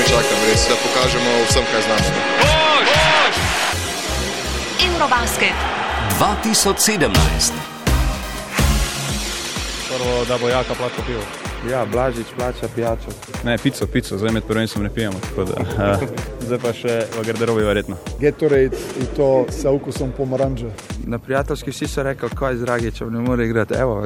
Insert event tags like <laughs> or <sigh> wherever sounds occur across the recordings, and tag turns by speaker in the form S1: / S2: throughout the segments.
S1: komaj čakam, res, da pokažemo vsem, kaj znamo.
S2: Eurobasket.
S3: 2017.
S4: Prvo, da bo jaka plača pivo.
S5: Ja, Blažič plača pijačo.
S4: Ne, pico, pico, zdaj med prvenstvom ne pijemo. Da, <laughs> zdaj pa še v garderobi verjetno.
S6: Gatorade i to sa ukusom pomaranđa.
S5: Na prijateljski vsi so rekli, kaj z Dragičem ne more igrati. Evo,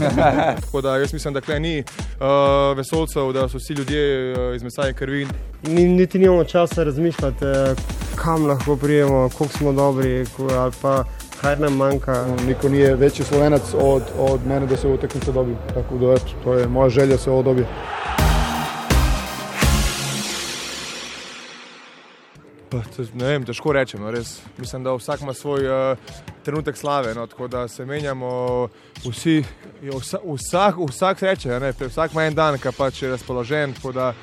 S5: <laughs>
S1: Tako da jaz mislim, da klej ni uh, vesolcev, da so vsi ljudje uh, iz mesa in krvi.
S7: Ni, niti nimamo časa razmišljati, eh, kam lahko prijemo, koliko smo dobri ali pa kaj nam manjka.
S6: Niko nije veći slovenac od, od mene da se ovo utakmica dobije. Tako da eto, to je moja želja da se ovo dobije.
S1: Pa, to, ne vem, težko rečemo. Res. Mislim, da vsak ima svoj uh, trenutek slave, no, tako da se menjamo vsi. jo, Vsa, vsak, vsak reče, ne, vsak ima en dan, ki pač je razpoložen, tako da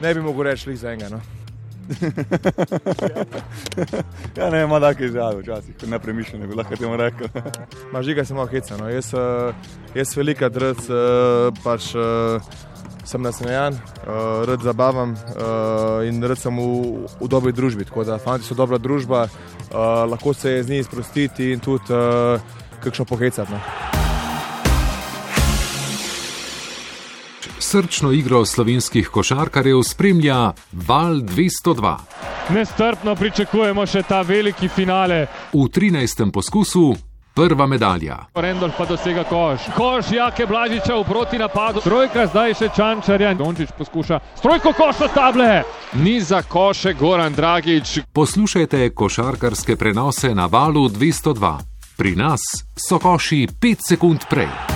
S1: ne bi mogel reči za enega. No. <laughs>
S4: Ja, ne, ima take izjave včasih, nepremišljene, bi lahko temu rekel. <laughs>
S1: Žiga se malo heca. No. Jaz, uh, jaz velika drc, uh, pač uh, sem nasmejan, rad zabavam in rad sem v, v dobri družbi. Tako da fanti so dobra družba, lahko se je z njimi sprostiti in tudi kakšno pohecati. No.
S8: Srčno igro slovenskih košarkarjev spremlja Val 202.
S9: Nestrpno pričakujemo še ta veliki finale.
S8: V 13. poskusu prva medalja.
S9: Rendolf pa dosega koš. Koš Jake Blažiča v proti napadu. Trojka zdaj še Čančarja. Dončić poskuša. Strojko koš od table. Ni za koše Goran Dragič.
S8: Poslušajte košarkarske prenose na Valu 202. Pri nas so koši 5 sekund prej.